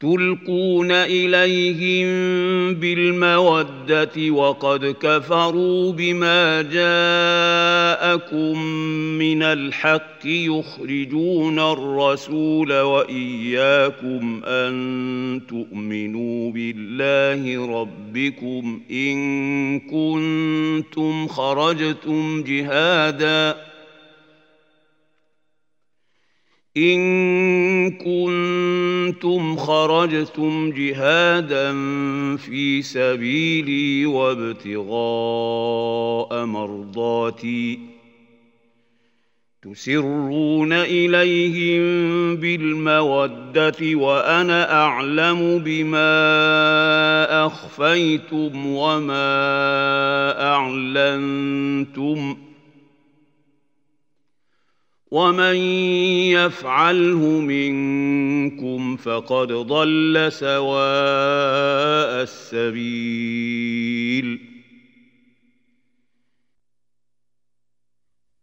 تلقون إليهم بالمودة وقد كفروا بما جاءكم من الحق يخرجون الرسول وإياكم أن تؤمنوا بالله ربكم إن كنتم خرجتم جهادا إن كنتم خرجتم جهادا في سبيلي وابتغاء مرضاتي تسرون إليهم بالمودة وأنا أعلم بما أخفيتم وما أعلنتم ۖ ومن يفعله منكم فقد ضل سواء السبيل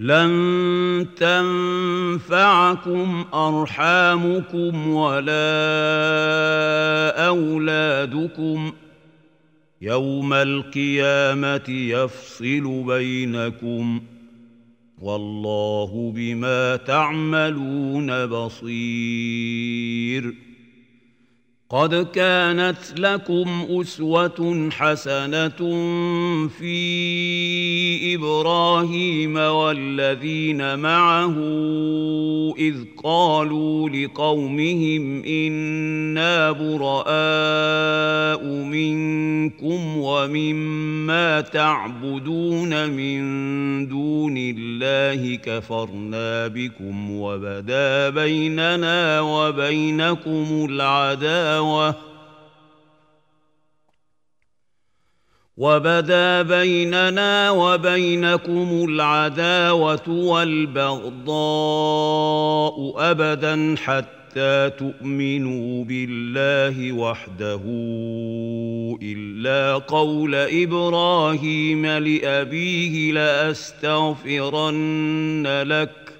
لن تنفعكم أرحامكم ولا أولادكم يوم القيامة يفصل بينكم والله بما تعملون بصير قد كانت لكم أسوة حسنة في إبراهيم والذين معه إذ قالوا لقومهم إنا براء منكم ومما تعبدون من دون الله كفرنا بكم وبدا بيننا وبينكم العداوة وبدا بيننا وبينكم العداوة والبغضاء أبدا حتى تؤمنوا بالله وحده إلا قول إبراهيم لأبيه لأستغفرن لك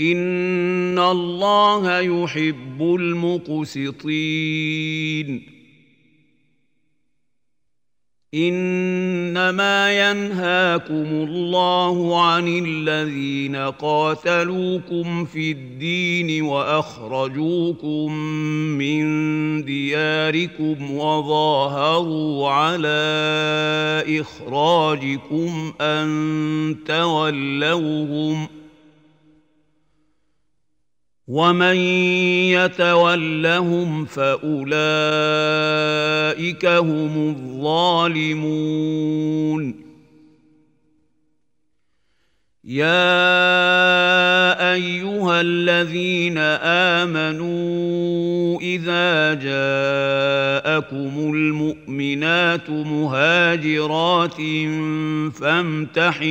ان الله يحب المقسطين انما ينهاكم الله عن الذين قاتلوكم في الدين واخرجوكم من دياركم وظاهروا على اخراجكم ان تولوهم ۖ ومن يتولهم فاولئك هم الظالمون يا ايها الذين امنوا اذا جاءكم المؤمنات مهاجرات فامتحنوهن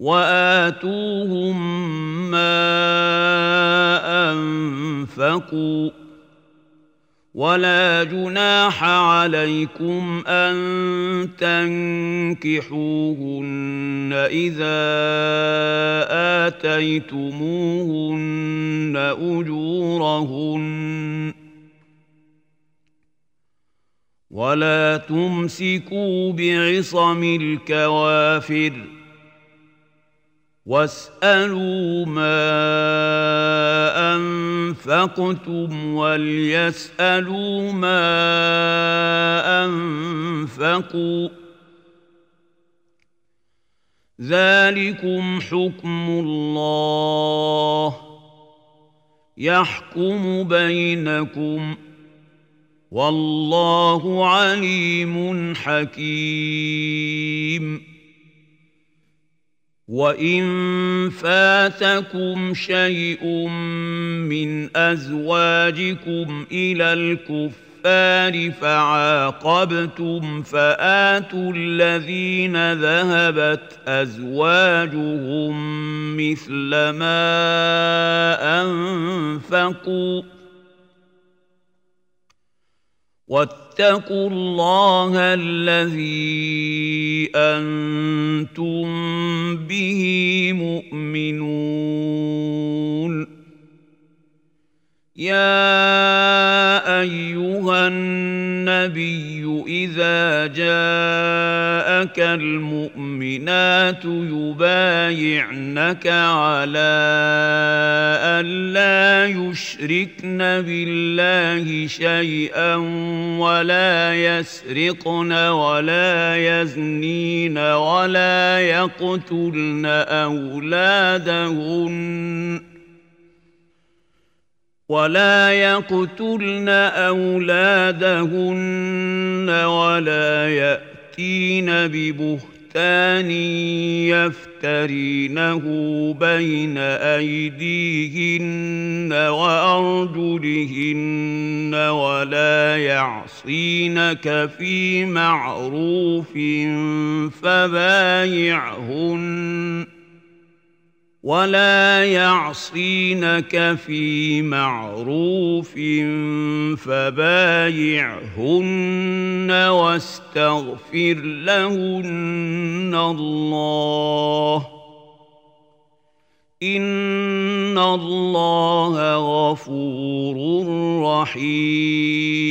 وآتوهم ما أنفقوا ولا جناح عليكم أن تنكحوهن إذا آتيتموهن أجورهن ولا تمسكوا بعصم الكوافر واسالوا ما انفقتم وليسالوا ما انفقوا ذلكم حكم الله يحكم بينكم والله عليم حكيم وان فاتكم شيء من ازواجكم إلى الكفار فعاقبتم فاتوا الذين ذهبت ازواجهم مثل ما انفقوا واتقوا الله الذي أنتم به مؤمنون. يا أيها النبي اذا جاءك المؤمنات يبايعنك على ان لا يشركن بالله شيئا ولا يسرقن ولا يزنين ولا يقتلن اولادهن ولا يقتلن اولادهن ولا يأتين ببهتان يفترينه بين أيديهن وأرجلهن ولا يعصينك في معروف فبايعهن. ولا يعصينك في معروف فبايعهن واستغفر لهن الله ان الله غفور رحيم